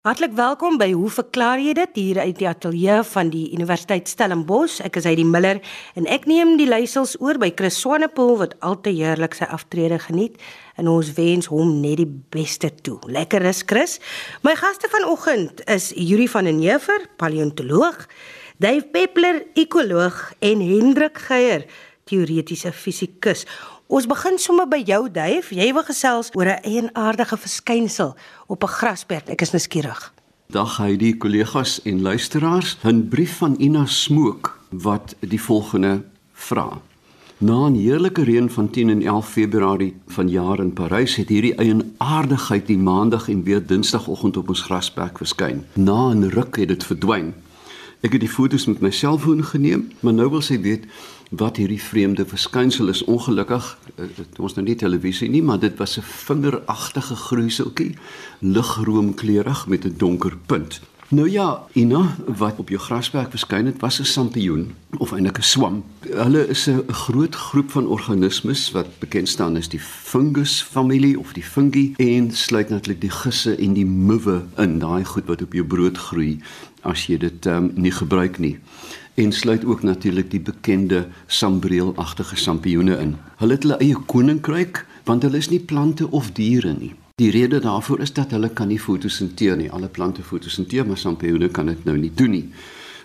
Hartlik welkom by Hoe verklaar jy dit hier uit die ateljee van die Universiteit Stellenbosch. Ek is Heidi Miller en ek neem die leiersels oor by Chris Swanepoel wat altyd heerlik sy aftrede geniet en ons wens hom net die beste toe. Lekker is Chris. My gaste vanoggend is Yuri van den Heever, paleontoloog, Dave Peppler, ekoloog en Hendrik Geier, teoretiese fisikus. Ons begin sommer by jou Duif. Jy wil gesels oor 'n eenaardige verskynsel op 'n grasperk. Ek is nuuskierig. Dag hy die kollegas en luisteraars. 'n Brief van Ina Smook wat die volgende vra. Na 'n heerlike reën van 10 en 11 Februarie vanjaar in Parys het hierdie eienaardigheid die maandag en weer dinsdagoggend op ons grasperk verskyn. Na 'n ruk het dit verdwyn. Ek het die foto's met my selfoon geneem, maar nou wil sy weet wat hierdie vreemde verskynsel is. Ongelukkig het eh, ons nou nie televisie nie, maar dit was 'n vingeragtige groeiseltjie, ligroomkleurig met 'n donker punt. Nou ja, Ina, wat op jou grasperk verskyn het, was 'n sampioen of eintlik 'n swam. Hulle is 'n groot groep van organismes wat bekend staan as die fungus familie of die fungi en sluit natuurlik die gisse en die muwe in, daai goed wat op jou brood groei as jy dit um, nie gebruik nie. En sluit ook natuurlik die bekende sambreelagtige sampioene in. Hulle het hulle eie koninkryk want hulle is nie plante of diere nie. Die rede daarvoor is dat hulle kan nie fotosinteer nie. Alle plante fotosinteer, maar sampioene kan dit nou nie doen nie.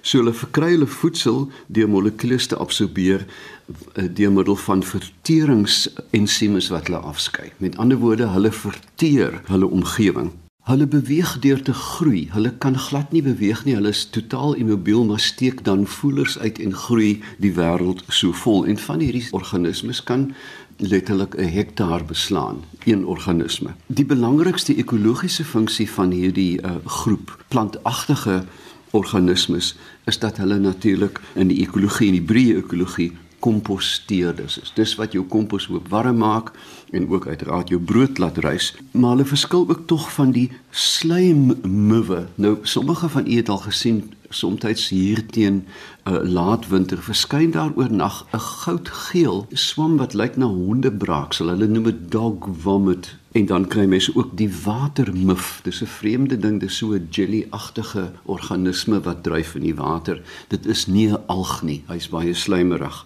So hulle verkry hulle voedsel deur molekules te absorbeer eh, deur middel van verteringsensieme wat hulle afskei. Met ander woorde, hulle verteer hulle omgewing. Hulle beweeg deur te groei. Hulle kan glad nie beweeg nie. Hulle is totaal immobiel, maar steek dan voelers uit en groei die wêreld so vol. En van hierdie organismes kan letterlik 'n hektaar beslaan, een organisme. Die belangrikste ekologiese funksie van hierdie uh, groep plantagtige organismes is dat hulle natuurlik in die ekologie en die breë ekologie komposteerders is. Dis wat jou kompos hoop warm maak en ook uiteraard jou brood laat rys, maar hulle verskil ook tog van die slijmmuwe. Nou sommige van u het al gesien soms hier teen 'n uh, laatwinter verskyn daar oornag 'n goudgeel swam wat lyk na hondebraaksel. Hulle noem dit dog vomit en dan kry mense ook die watermuf. Dis 'n vreemde ding, dis so 'n jelly-agtige organisme wat dryf in die water. Dit is nie 'n alg nie. Hy's baie slijmerig.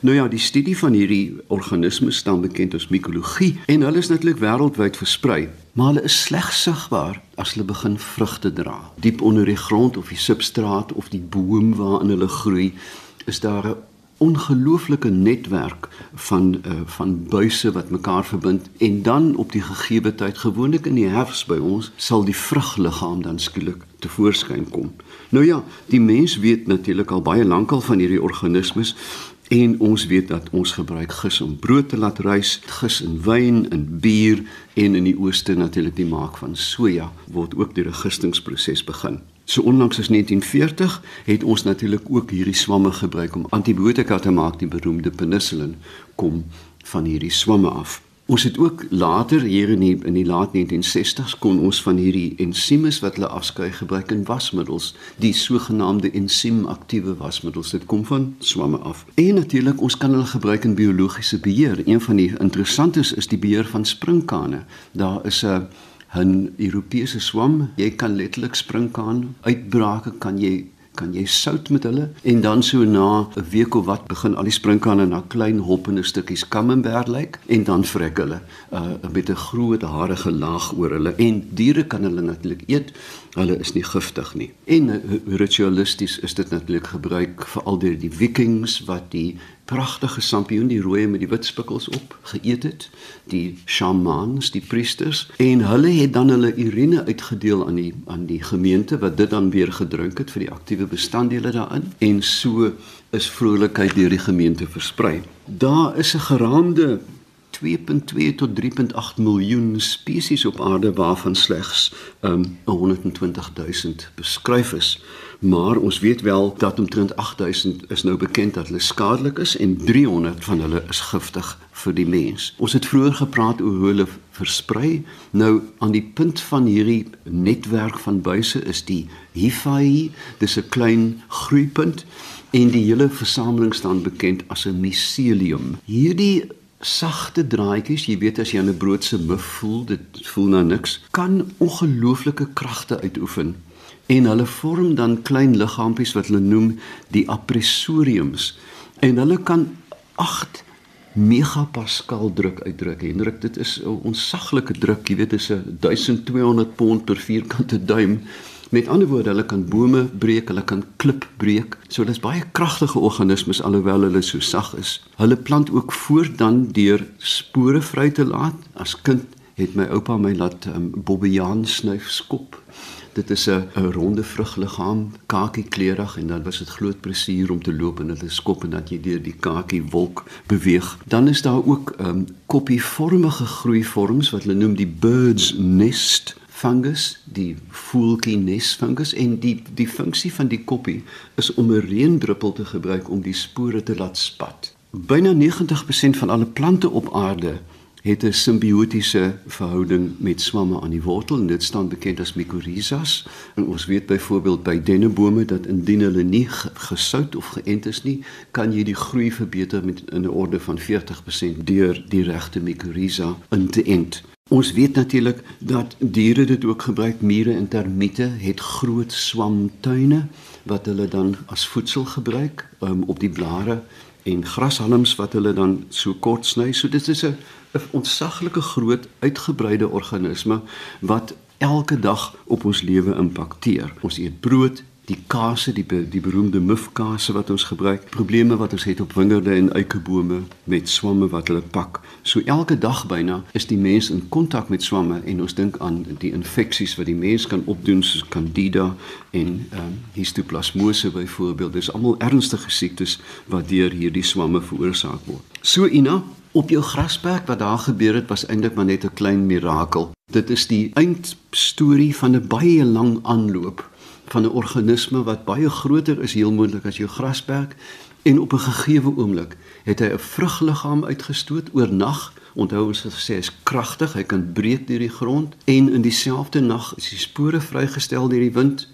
Nou ja, die studie van hierdie organismes staan bekend as mikologie en hulle is natuurlik wêreldwyd versprei, maar hulle is slegs sigbaar as hulle begin vrugte dra. Diep onder die grond of die substraat of die boom waarin hulle groei, is daar 'n ongelooflike netwerk van uh, van buise wat mekaar verbind en dan op die gegeewe tyd gewoonlik in die herfs by ons sal die vrugliggaam dan skielik tevoorskyn kom. Nou ja, die mens weet natuurlik al baie lankal van hierdie organismes En ons weet dat ons gebruik gis om brood te laat rys, gis in wyn, in bier en in die ooste natuurlik die maak van soja word ook deur 'n gistingsproses begin. So onlangs as 1940 het ons natuurlik ook hierdie swamme gebruik om antibiotika te maak, die beroemde penicillin kom van hierdie swamme af. Ons het ook later hier in die, in die laat 1960s kon ons van hierdie ensimes wat hulle afskei gebruik in wasmiddels, die sogenaamde ensiem-aktiewe wasmiddels. Dit kom van swamme af. En natuurlik ons kan hulle gebruik in biologiese beheer. Een van die interessantes is die beheer van sprinkane. Daar is 'n 'n Europese swam. Jy kan letterlik sprinkaan uitbrake kan jy kan jy sout met hulle? En dan so na 'n week of wat begin al die sprinkane na klein hoppende stukkies camembert lyk en dan vrek hulle uh, met 'n groot harige laag oor hulle. En diere kan hulle natuurlik eet hulle is nie giftig nie. En uh, ritualisties is dit natuurlik gebruik veral deur die vikings wat die pragtige sampioen die rooi met die wit spikkels op geëet het. Die shamans die priesters. En hulle het dan hulle urine uitgedeel aan die aan die gemeente wat dit dan weer gedrink het vir die aktiewe bestanddele daarin. En so is vrolikheid deur die gemeente versprei. Daar is 'n geraamde 2.2 tot 3.8 miljoen spesies op aarde waarvan slegs um, 120 000 beskryf is maar ons weet wel dat omtrent 8000 is nou bekend dat hulle skadelik is en 300 van hulle is giftig vir die mens. Ons het vroeër gepraat oor hoe hulle versprei. Nou aan die punt van hierdie netwerk van buise is die hyphae, dis 'n klein groeipunt en die hele versameling staan bekend as 'n mycelium. Hierdie sagte draadjies, jy weet as jy 'n brood se muf voel, dit voel na niks, kan ongelooflike kragte uitoefen en hulle vorm dan klein liggaampies wat hulle noem die apressoriums en hulle kan 8 megapascal druk uitdruk. Hendrik, dit is 'n onsaglike druk, jy weet is 'n 1200 pond per vierkante duim. Met ander woorde, hulle kan bome breek, hulle kan klip breek. So dis baie kragtige organismes alhoewel hulle so sag is. Hulle plant ook voort dan deur spore vry te laat. As kind het my oupa my laat um, bobbejaan snyf skop dit is 'n ronde vrugliggaam, kakie kleurig en dan was dit groot plesier om te loop en is skop en dat jy deur die kakie wolk beweeg. Dan is daar ook ehm um, koppievormige groeivorms wat hulle noem die bird's nest fungus, die voeltjie nes fungus en die die funksie van die koppie is om 'n reendruppel te gebruik om die spore te laat spat. Byna 90% van alle plante op aarde het 'n simbiotiese verhouding met swamme aan die wortel en dit staan bekend as mycorrhizas. En ons weet byvoorbeeld by dennebome dat indien hulle nie gesout of geënt is nie, kan jy die groei verbeter met in 'n orde van 40% deur die regte mycorrhiza in te ent. Ons weet natuurlik dat diere dit ook gebruik, mure en termiete het groot swamtuine wat hulle dan as voedsel gebruik um, op die blare en grashalms wat hulle dan so kort sny. So dit is 'n 'n ontsaglike groot uitgebreide organisme wat elke dag op ons lewe impakteer. Ons eet brood, die kase, die die beroemde mufkase wat ons gebruik, probleme wat ons het op wingerde en eikebome met swamme wat hulle pak. So elke dag byna is die mens in kontak met swamme en ons dink aan die infeksies wat die mens kan opdoen soos Candida en ehm um, histoplasmose byvoorbeeld. Dis almal ernstige siektes wat deur hierdie swamme veroorsaak word. So Ina, op jou grasperk wat daar gebeur het was eintlik maar net 'n klein mirakel. Dit is die eindstorie van 'n baie lang aanloop van 'n organisme wat baie groter is heel moontlik as jou grasperk en op 'n gegeewe oomblik het hy 'n vrugliggaam uitgestoot oor nag. Onthou ons het gesê is kragtig, hy kan breek deur die grond en in dieselfde nag is die spore vrygestel deur die wind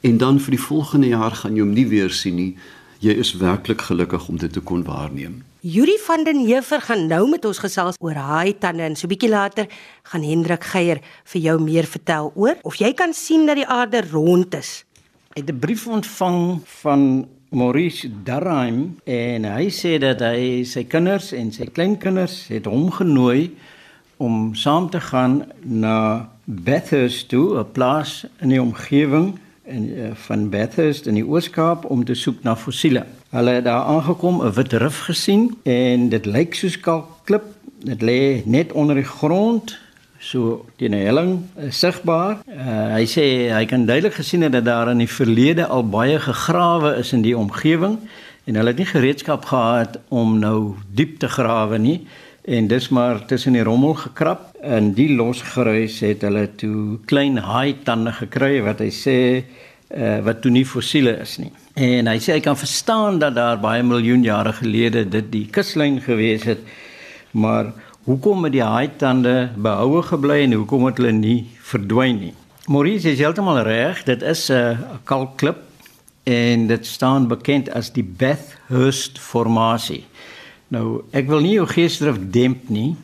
en dan vir die volgende jaar gaan jy hom nie weer sien nie. Jy is werklik gelukkig om dit te kon waarneem. Yuri van den Heever gaan nou met ons gesels oor haai tande en so bietjie later gaan Hendrik Geier vir jou meer vertel oor of jy kan sien dat die aarde rond is. Ek het 'n brief ontvang van Maurice Darheim en hy sê dat hy sy kinders en sy kleinkinders het hom genooi om saam te gaan na Bathurst toe, 'n plaas in die omgewing en uh, van Bathurst in die Oos-Kaap om te soek na fossiele. Hulle het daar aangekom, 'n wit rif gesien en dit lyk soos kalkklip. Dit lê net onder die grond, so teen 'n helling uh, sigbaar. Uh, hy sê hy kan duidelik gesien het dat daar in die verlede al baie gegrawe is in die omgewing en hulle het nie gereedskap gehad om nou diep te grawe nie en dis maar tussen die rommel gekrap en die losgeruis het hulle toe klein haai tande gekry wat hy sê uh, wat toe nie fossiele is nie. En hy sê hy kan verstaan dat daar baie miljoen jare gelede dit die kuslyn gewees het, maar hoekom het die haaitande behoue gebly en hoekom het hulle nie verdwyn nie? Maurice is heeltemal reg, dit is 'n kalkklip en dit staan bekend as die Bathurst formasie. Nou, ek wil nie jou geesdrift demp nie,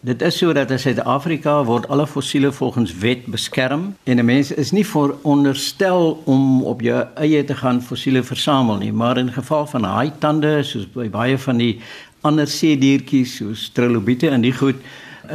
Dit is so dat in Suid-Afrika word alle fossiele volgens wet beskerm en 'n mens is nie veronderstel om op jou eie te gaan fossiele versamel nie, maar in geval van haaitande soos by baie van die ander seediertjies soos trilobiete en die goed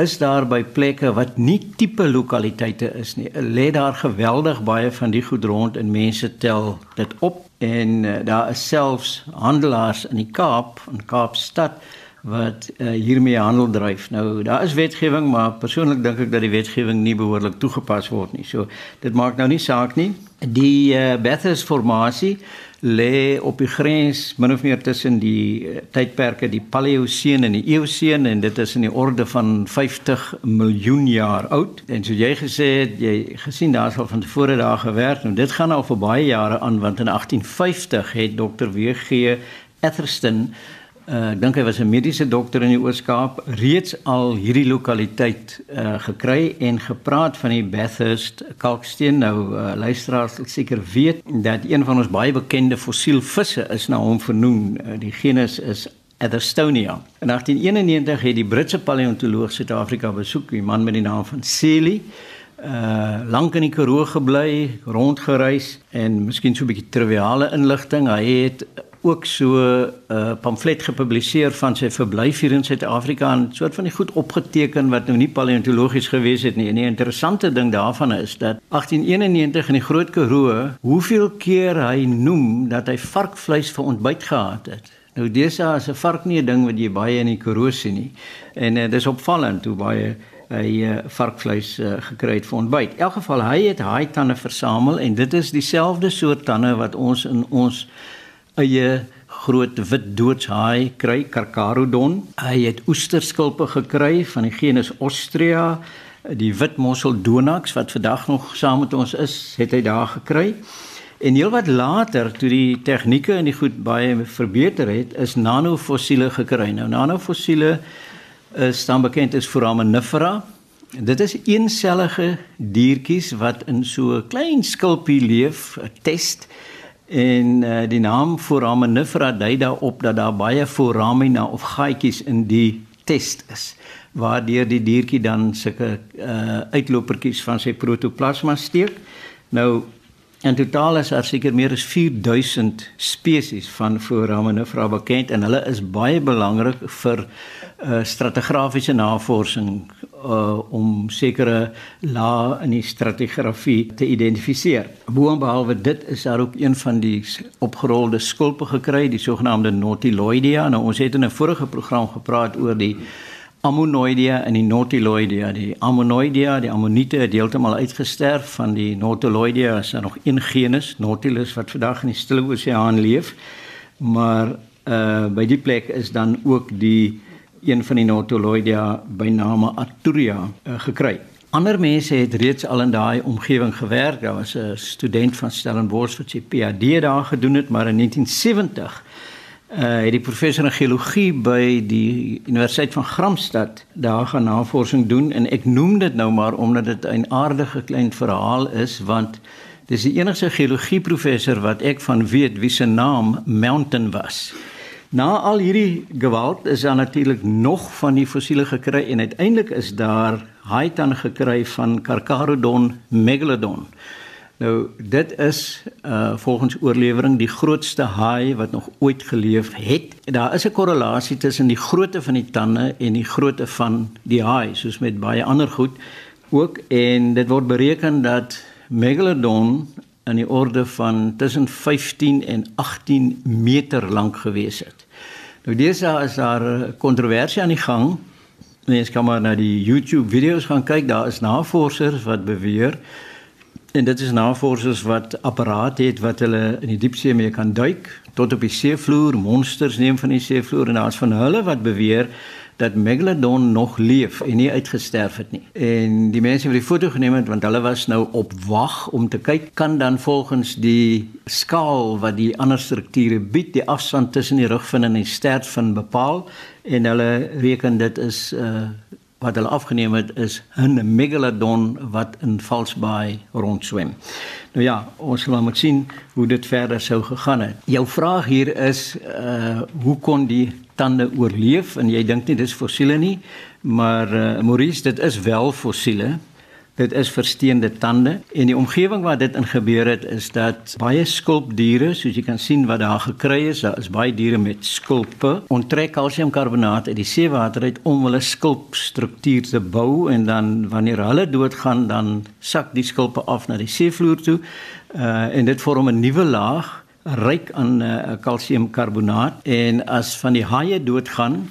is daar by plekke wat nie tipe lokaliteite is nie. Lê daar geweldig baie van die goed rond en mense tel dit op en uh, daar is selfs handelaars in die Kaap, in Kaapstad wat uh, hiermee handel dryf. Nou daar is wetgewing, maar persoonlik dink ek dat die wetgewing nie behoorlik toegepas word nie. So dit maak nou nie saak nie. Die uh, Bathurst formasie lê op die grens min of meer tussen die uh, tydperke die Paleoseen en die Eeuseen en dit is in die orde van 50 miljoen jaar oud. En so jy gesê het jy gesien daar's al van tevore daar gewerk en dit gaan al vir baie jare aan want in 1850 het Dr. WG Etherston Uh, ek dink hy was 'n mediese dokter in die Oos-Kaap reeds al hierdie lokaliteit uh, gekry en gepraat van die Bathurst kalksteen nou uh, luisteraars sal seker weet dat een van ons baie bekende fossielvisse is na hom vernoem uh, die genus is Atherstonia. In 1891 het die Britse paleontoloog Suid-Afrika besoek, 'n man met die naam van Seeley uh lank in die Karoo gebly, rondgereis en miskien so 'n bietjie triviale inligting. Hy het ook so 'n uh, pamflet gepubliseer van sy verblyf hier in Suid-Afrika en soort van die goed opgeteken wat nou nie paleontologies gewees het nie. En die interessante ding daarvan is dat 1891 in die Groot Karoo, hoeveel keer hy noem dat hy varkvleis vir ontbyt gehad het. Nou dis as 'n vark nie 'n ding wat jy baie in die Karoo sien nie. En uh, dis opvallend hoe baie hy uh, varkvleis uh, gekry het vir ontbyt. In elk geval hy het haai tande versamel en dit is dieselfde soort tande wat ons in ons eie groot wit doodshaai kry Carcharodon. Hy het oesterskulpe gekry van die genus Ostrea. Die wit mossel Donax wat vandag nog saam met ons is, het hy daar gekry. En heelwat later toe die tegnieke in die goed baie verbeter het, is nanofossiele gekry. Nou nanofossiele is dan bekend as Foraminifera. Dit is eensellige diertjies wat in so 'n klein skulpie leef, 'n test En uh, die naam foraminifera dui daarop dat daar baie foramina of gaatjies in die test is waardeur die diertjie dan sulke uh, uitlopertjies van sy protoplasma steek. Nou in totaal is daar seker meer as 4000 spesies van foraminifera bekend en hulle is baie belangrik vir uh, stratigrafiese navorsing uh, om sekere lae in die stratigrafie te identifiseer. Boonbehalwe dit is daar ook een van die opgerolde skulpe gekry, die sogenaamde Nautiloidea. Nou ons het in 'n vorige program gepraat oor die Ammonoidea en die Nautiloidea. Die Ammonoidea, die ammoniete het heeltemal uitgesterf van die Nautiloidea. Is daar nog een genus, Nautilus wat vandag in die Stille Oseaan leef. Maar uh by die plek is dan ook die een van die Nautiloidea by name Arturia uh, gekry. Ander mense het reeds al in daai omgewing gewerk. Daar was 'n student van Stellenbosch wat sy PhD daar gedoen het, maar in 1970 uh, het die professor in geologie by die Universiteit van Gramstad daar gaan navorsing doen en ek noem dit nou maar omdat dit 'n aardige klein verhaal is want dis die enigste geologie professor wat ek van weet wie se naam Mountain was. Na al hierdie geweld is daar natuurlik nog van die fossiele gekry en uiteindelik is daar haaitan gekry van Carcharodon megalodon. Nou dit is uh volgens oorlewering die grootste haai wat nog ooit geleef het. Daar is 'n korrelasie tussen die grootte van die tande en die grootte van die haai, soos met baie ander goed ook en dit word bereken dat megalodon in die orde van tussen 15 en 18 meter lank gewees het. Nou dis is daar 'n kontroversie aan die gang. Mens kan maar na die YouTube video's gaan kyk. Daar is navorsers wat beweer en dit is navorsers wat apparate het wat hulle in die diepsee mee kan duik tot op die seevloer, monsters neem van die seevloer en daar's van hulle wat beweer dat Megalodon nog leef en nie uitgesterf het nie. En die mense wat die foto geneem het want hulle was nou op wag om te kyk kan dan volgens die skaal wat die ander strukture bied, die afstand tussen die rugvin en die stert van bepaal en hulle reken dit is uh wat hulle afgeneem het is 'n megalodon wat in Valsbaai rondswem. Nou ja, ons sal moet sien hoe dit verder sou gegaan het. Jou vraag hier is uh hoe kon die tande oorleef en jy dink nie dis fossiele nie, maar uh, Maurice, dit is wel fossiele. Dit is versteende tande en die omgewing waar dit in gebeur het is dat baie skulpdiere, soos jy kan sien wat daar gekry is, daar is baie diere met skulpe, onttrek kalsiumkarbonaat uit die seewater uit om hulle skulpstruktuur te bou en dan wanneer hulle doodgaan, dan sak die skulpe af na die seevloer toe. Uh en dit vorm 'n nuwe laag ryk aan kalsiumkarbonaat uh, en as van die haie doodgaan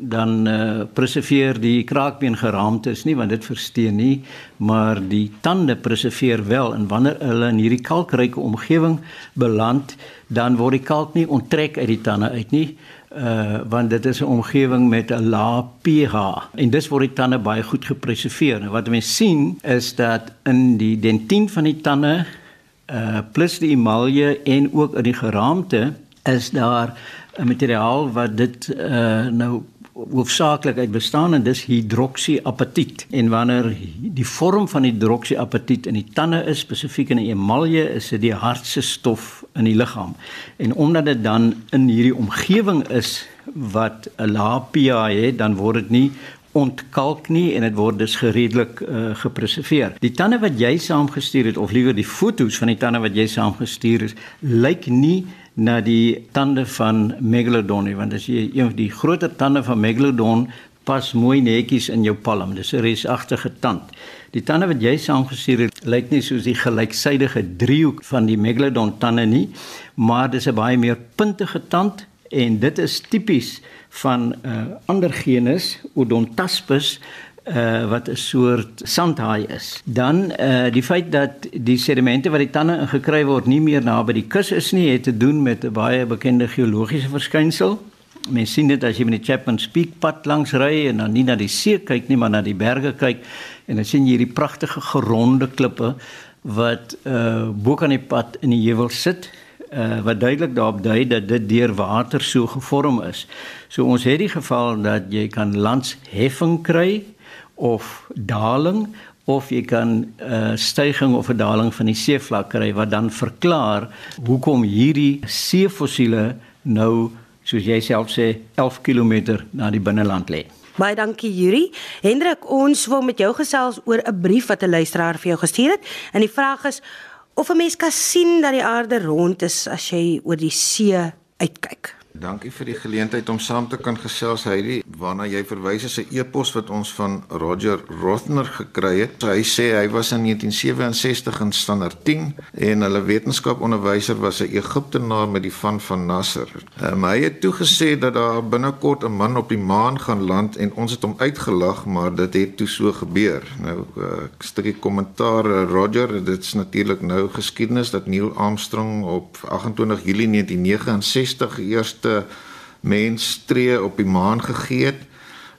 dan uh, preserveer die kraakbeen geraamtes nie want dit versteen nie maar die tande preserveer wel en wanneer hulle in hierdie kalkryke omgewing beland dan word die kalk nie onttrek uit die tande uit nie uh want dit is 'n omgewing met 'n lae pH en dis word die tande baie goed gepreserveer. Nou wat mense sien is dat in die dentien van die tande uh plus die emalje en ook in die geraamte is daar 'n materiaal wat dit uh nou hoofsaaklik uit bestaan en dis hidroksiapatiet. En wanneer die vorm van hidroksiapatiet in die tande is, spesifiek in die emalje, is dit die hardste stof in die liggaam. En omdat dit dan in hierdie omgewing is wat 'n lae pH het, dan word dit nie ontkalk nie en dit word dus gereedelik uh, gepreserveer. Die tande wat jy saamgestuur het of liewer die foto's van die tande wat jy saamgestuur het, lyk nie na die tande van Megalodon nie, want as jy een van die groter tande van Megalodon pas mooi netjies in jou palm. Dis 'n resagtige tand. Die tande wat jy saamgestuur het, lyk nie soos die gelyksydige driehoek van die megalodon tande nie, maar dis 'n baie meer puntige tand en dit is tipies van 'n uh, ander genus, Odontaspis uh wat 'n soort sandhaai is. Dan uh die feit dat die sedimente wat die tande ingekry word nie meer naby die kus is nie, het te doen met 'n baie bekende geologiese verskynsel Mens sien dit as jy met die Chapman Peak pad langs ry en dan nie na die see kyk nie, maar na die berge kyk en dan sien jy hierdie pragtige geronde klippe wat uh bo kan die pad in die heuwel sit. Uh wat duidelik daarop dui dat dit deur water so gevorm is. So ons het die geval dat jy kan landsheffing kry of daling of jy kan 'n uh, stygings of 'n daling van die seevlak kry wat dan verklaar hoekom hierdie seefossiele nou soos jy self sê 11 km na die binneland lê. Baie dankie Yuri. Hendrik, ons wil met jou gesels oor 'n brief wat 'n luisteraar vir jou gestuur het. En die vraag is of 'n mens kan sien dat die aarde rond is as jy oor die see uitkyk. Dankie vir die geleentheid om saam te kan gesels Heidi. Waarna jy verwys is 'n e-pos wat ons van Roger Rothner gekry het. Hy sê hy was in 1967 in standaard 10 en hulle wetenskaponderwyser was 'n Egiptenaar met die van van Nasser. Um, hy het toegesê dat daar binnekort 'n man op die maan gaan land en ons het hom uitgelag, maar dit het toe so gebeur. Nou 'n uh, stukkie kommentaar Roger, dit is natuurlik nou geskiedenis dat Neil Armstrong op 28 Julie 1969 eers eerste mens tree op die maan gegee het.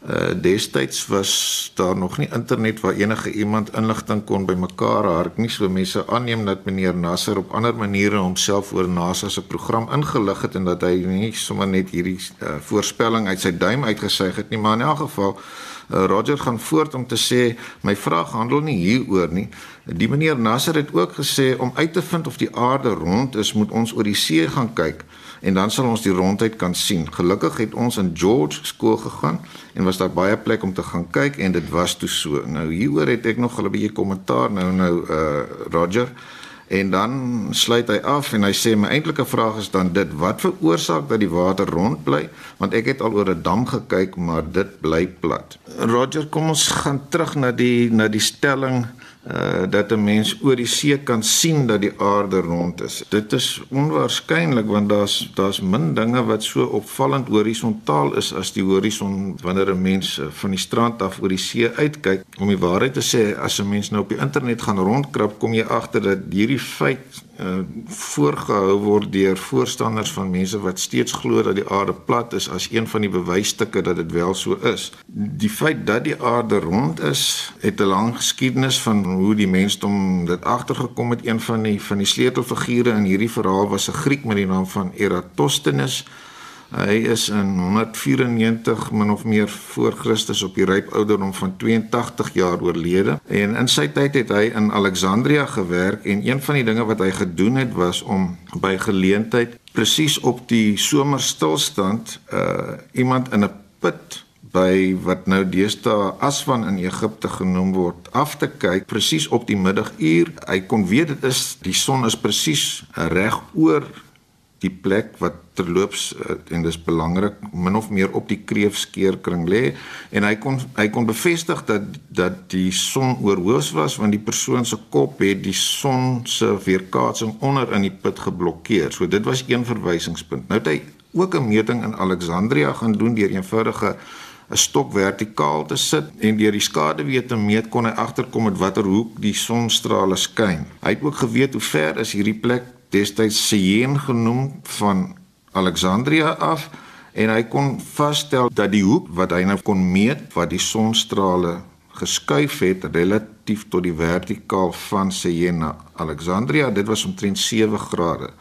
Uh destyds was daar nog nie internet waar enige iemand inligting kon bymekaar hark nie. So mense aanneem dat meneer Nasser op ander maniere homself oor NASA se program ingelig het en dat hy nie sommer net hierdie uh, voorspelling uit sy duim uitgesuig het nie, maar in elk geval uh, Roger gaan voort om te sê my vraag handel nie hieroor nie. Die meneer Nasser het ook gesê om uit te vind of die aarde rond is, moet ons oor die see gaan kyk en dan sal ons die rondheid kan sien. Gelukkig het ons in George skool gegaan en was daar baie plek om te gaan kyk en dit was toe so. Nou hieroor het ek nog 'n bietjie kommentaar nou nou uh Roger en dan sluit hy af en hy sê my eintlike vraag is dan dit wat veroorsaak dat die water rond bly want ek het al oor 'n dam gekyk maar dit bly plat. Roger kom ons gaan terug na die na die stelling uh dat 'n mens oor die see kan sien dat die aarde rond is. Dit is onwaarskynlik want daar's daar's min dinge wat so opvallend horisontaal is as die horison wanneer 'n mens uh, van die strand af oor die see uitkyk. Om die waarheid te sê, as 'n mens nou op die internet gaan rondkrap, kom jy agter dat hierdie feit uh, voorgehou word deur voorstanders van mense wat steeds glo dat die aarde plat is as een van die bewysstukke dat dit wel so is. Die feit dat die aarde rond is, het 'n lang geskiedenis van hoe die mensdom dit agtergekom het. Een van die van die sleutelfigure in hierdie verhaal was 'n Griek met die naam van Eratosthenes. Hy is in 194 min of meer voor Christus op die ryp ouderdom van 82 jaar oorlede. En in sy tyd het hy in Alexandria gewerk en een van die dinge wat hy gedoen het was om by geleentheid presies op die somerstilstand uh iemand in 'n put by wat nou deesdae Aswan in Egipte genoem word af te kyk presies op die middaguur. Hy kon weet dit is die son is presies reg oor die plek wat terloops uh, en dis belangrik min of meer op die kreefskeerkring lê en hy kon hy kon bevestig dat dat die son oorhoos was want die persoon se kop het die son se weerkaatsing onder in die put geblokkeer. So dit was een verwysingspunt. Nou het hy ook 'n meting in Alexandria gaan doen deur eenvoudige 'n stok vertikaal te sit en deur die skaduwee te meet kon hy agterkom met watter hoek die sonstrale skyn. Hy het ook geweet hoe ver is hierdie plek destyds Syene genoem van Alexandria af en hy kon vasstel dat die hoek wat hy nou kon meet wat die sonstrale geskuif het relatief tot die vertikaal van Syene na Alexandria dit was omtrent 7 grade.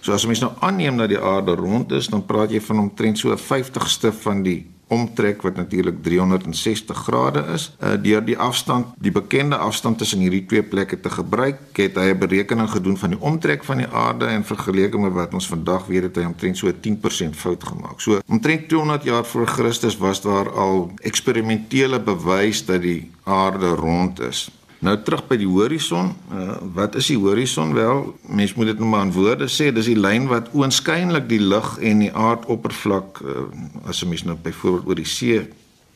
So as mens nou aanneem dat die aarde rond is, dan praat jy van omtrent so 'n 50ste van die omtrek wat natuurlik 360 grade is. Uh deur die afstand, die bekende afstand tussen hierdie twee plekke te gebruik, het hy 'n berekening gedoen van die omtrek van die aarde en vergeleke met wat ons vandag weet het hy omtrent so 10% fout gemaak. So omtrent 200 jaar voor Christus was daar al eksperimentele bewys dat die aarde rond is. Nou terug by die horison. Uh, wat is die horison? Wel, mens moet dit nou maar in woorde sê, dis die lyn wat oënskynlik die lug en die aardoppervlak uh, as 'n mens nou byvoorbeeld oor die see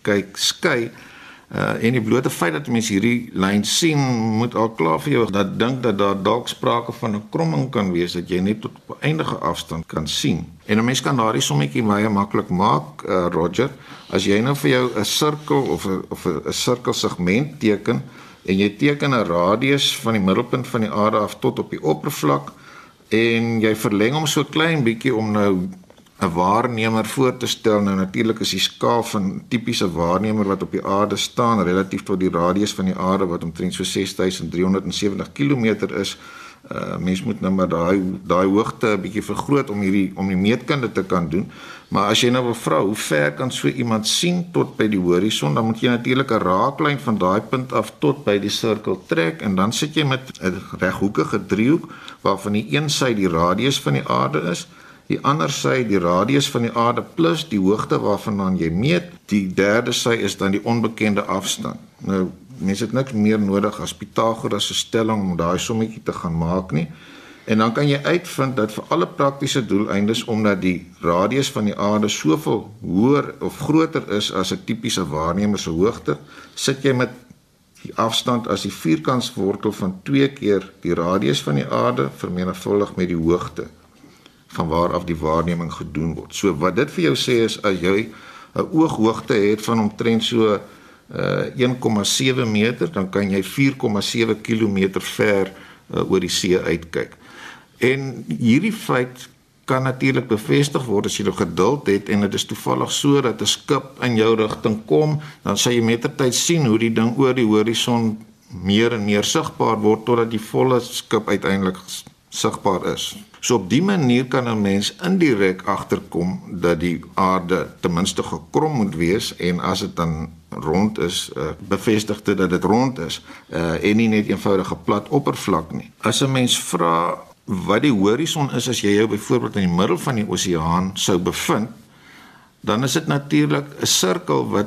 kyk, skei. Uh, en die blote feit dat mense hierdie lyn sien, moet al klaar vir jou dat dink dat daar dalk sprake van 'n kromming kan wees dat jy net tot op eindige afstand kan sien. En 'n mens kan daardie sommetjie baie maklik maak, uh, Roger, as jy nou vir jou 'n sirkel of 'n of 'n sirkelsegment teken, en jy teken 'n radius van die middelpunt van die aarde af tot op die oppervlak en jy verleng hom so klein bietjie om nou 'n waarnemer voor te stel. Nou natuurlik is die skaal van tipiese waarnemer wat op die aarde staan relatief tot die radius van die aarde wat omtrent so 6370 km is Uh mens moet nou maar daai daai hoogte 'n bietjie vergroot om hierdie om die meetkunde te kan doen. Maar as jy nou wil vra hoe ver kan so iemand sien tot by die horison, dan moet jy natuurlik 'n raaklyn van daai punt af tot by die sirkel trek en dan sit jy met 'n reghoekige driehoek waarvan die een sy die radius van die aarde is, die ander sy die radius van die aarde plus die hoogte waarvandaan jy meet, die derde sy is dan die onbekende afstand. Nou mense het niks meer nodig as Pythagoras se stelling om daai sommetjie te gaan maak nie. En dan kan jy uitvind dat vir alle praktiese doeleindes omdat die radius van die aarde soveel hoër of groter is as 'n tipiese waarnemer se hoogte, sit jy met die afstand as die vierkantswortel van 2 keer die radius van die aarde vermenigvuldig met die hoogte van waar af die waarneming gedoen word. So wat dit vir jou sê is as jy 'n ooghoogte het van omtrent so uh 1,7 meter, dan kan jy 4,7 km ver uh, oor die see uitkyk. En hierdie feit kan natuurlik bevestig word as jy nog geduld het en dit is toevallig so dat 'n skip in jou rigting kom, dan sal jy mettertyd sien hoe die ding oor die horison meer en meer sigbaar word totdat die volle skip uiteindelik sigbaar is. So op die manier kan 'n mens indirek agterkom dat die aarde ten minste gekrom moet wees en as dit dan rond is, uh, bevestig dit dat dit rond is uh, en nie net eenvoudige plat oppervlak nie. As 'n mens vra wat die horison is as jy jou byvoorbeeld in die middel van die oseaan sou bevind, dan is dit natuurlik 'n sirkel wat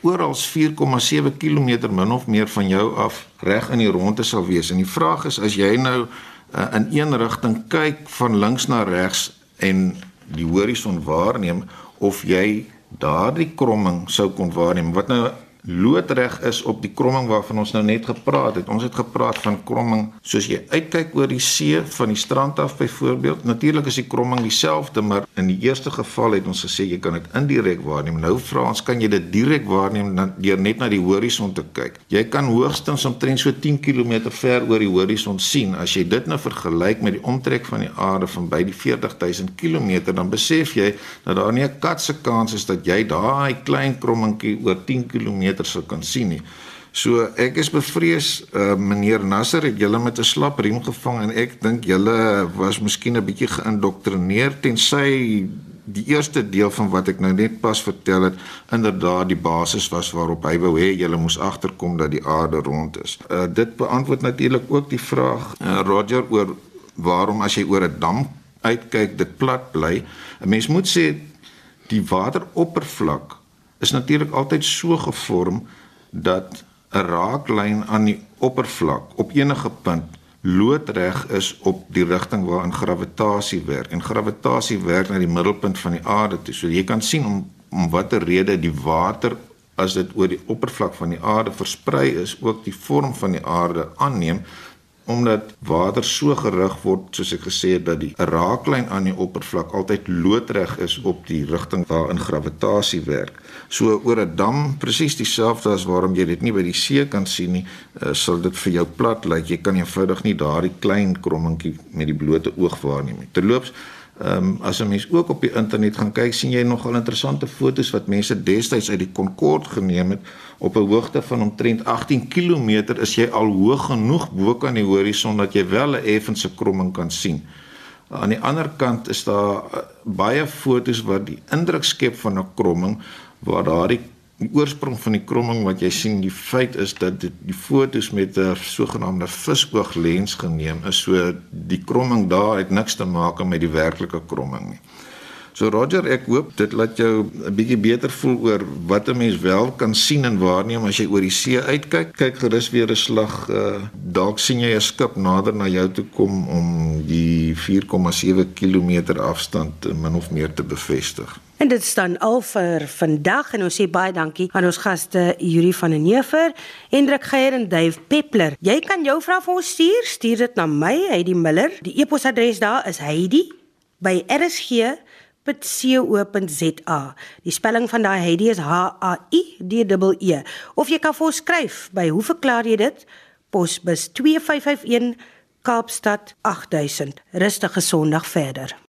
oral 4,7 km min of meer van jou af reg in die rondte sal wees. En die vraag is as jy nou uh, in een rigting kyk van links na regs en die horison waarneem of jy daardie kromming sou kon waarneem. Wat nou loodreg is op die kromming waarvan ons nou net gepraat het. Ons het gepraat van kromming soos jy uitkyk oor die see van die strand af byvoorbeeld. Natuurlik is die kromming dieselfde, maar in die eerste geval het ons gesê jy kan dit indirek waarneem. Nou vra ons kan jy dit direk waarneem deur net na die horison te kyk. Jy kan hoogstens omtrent so 10 km ver oor die horison sien. As jy dit nou vergelyk met die omtrek van die aarde van by die 40000 km, dan besef jy dat daar nie 'n kat se kans is dat jy daai klein krommingkie oor 10 km meter sou kan sien nie. So ek is bevrees uh, meneer Nasser het julle met 'n slap riem gevang en ek dink julle was miskien 'n bietjie geïndoktrineer tensy die eerste deel van wat ek nou net pas vertel het inderdaad die basis was waarop hy wou hê julle moes agterkom dat die aarde rond is. Uh, dit beantwoord natuurlik ook die vraag uh, Roger oor waarom as jy oor 'n dam uitkyk dit plat bly. 'n Mens moet sê die wateroppervlak is natuurlik altyd so gevorm dat 'n raaklyn aan die oppervlak op enige punt loodreg is op die rigting waarin gravitasie werk en gravitasie werk na die middelpunt van die aarde toe. So jy kan sien om om watter rede die water as dit oor die oppervlak van die aarde versprei is, ook die vorm van die aarde aanneem omdat water so gerig word soos ek gesê het dat die raaklyn aan die oppervlak altyd loodreg is op die rigting waarin gravitasie werk. So oor 'n dam presies dieselfde as waarom jy dit nie by die see kan sien nie, uh, sal dit vir jou plat lyk. Jy kan eenvoudig nie daardie klein krommingkie met die blote oog waarneem nie. Terloops Ehm um, as 'n mens ook op die internet gaan kyk, sien jy nogal interessante foto's wat mense destyds uit die Concorde geneem het op 'n hoogte van omtrent 18 km is jy al hoog genoeg bo kan die horison dat jy wel 'n effense kromming kan sien. Aan die ander kant is daar uh, baie foto's wat die indruk skep van 'n kromming waar daardie oorsprong van die kromming wat jy sien, die feit is dat dit die fotos met 'n sogenaamde visooglens geneem is. So die kromming daar het niks te maak met die werklike kromming nie. So Roger, ek hoop dit laat jou 'n bietjie beter voel oor wat 'n mens wel kan sien en waarneem as jy oor die see uitkyk. Kyk gerus weer 'n slag, uh, dalk sien jy 'n skip nader na jou toe kom om die 4,7 km afstand min of meer te bevestig. En dit staan al vir vandag en ons sê baie dankie aan ons gaste Yuri van den Heever, Hendrik Geier en Dave Peppler. Jy kan jou vrae vir ons stuur, stuur dit na my, Heidi Miller. Die e-posadres daar is heidi@rsg heidi.co.za. Die spelling van daai Heidi is H A I D E E. Of jy kan vir ons skryf by hoe verklaar jy dit? Posbus 2551 Kaapstad 8000. Rustige Sondag verder.